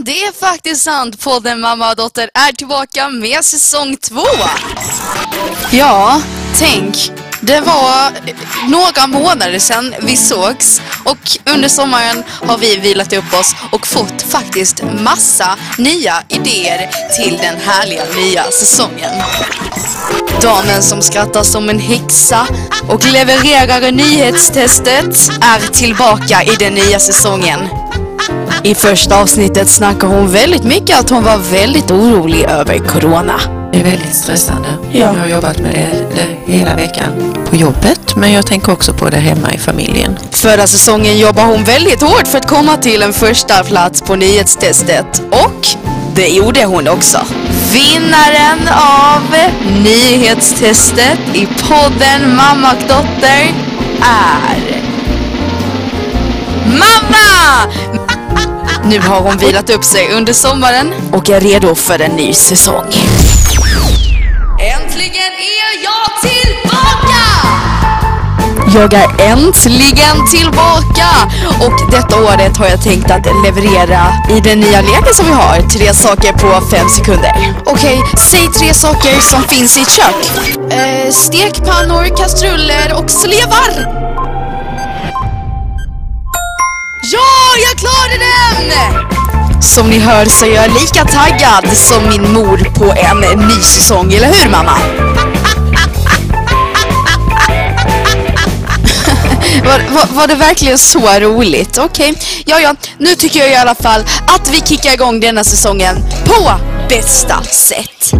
det är faktiskt sant. Podden Mamma och Dotter är tillbaka med säsong två. Ja, tänk. Det var några månader sedan vi sågs och under sommaren har vi vilat upp oss och fått faktiskt massa nya idéer till den härliga nya säsongen. Damen som skrattar som en häxa och levererar nyhetstestet är tillbaka i den nya säsongen. I första avsnittet snackar hon väldigt mycket att hon var väldigt orolig över corona. Det är väldigt stressande. Ja. Jag har jobbat med det, det hela veckan på jobbet men jag tänker också på det hemma i familjen. Förra säsongen jobbade hon väldigt hårt för att komma till en första plats på nyhetstestet och det gjorde hon också. Vinnaren av nyhetstestet i podden Mamma och Dotter är Nu har hon vilat upp sig under sommaren och är redo för en ny säsong. Äntligen är jag tillbaka! Jag är äntligen tillbaka! Och detta året har jag tänkt att leverera i den nya leken som vi har. Tre saker på fem sekunder. Okej, säg tre saker som finns i ett kök. Eh, stekpannor, kastruller och slevar. Som ni hör så är jag lika taggad som min mor på en ny säsong, eller hur mamma? Var, var, var, det verkligen så roligt? Okej, okay. ja ja, nu tycker jag i alla fall att vi kickar igång denna säsongen på bästa sätt.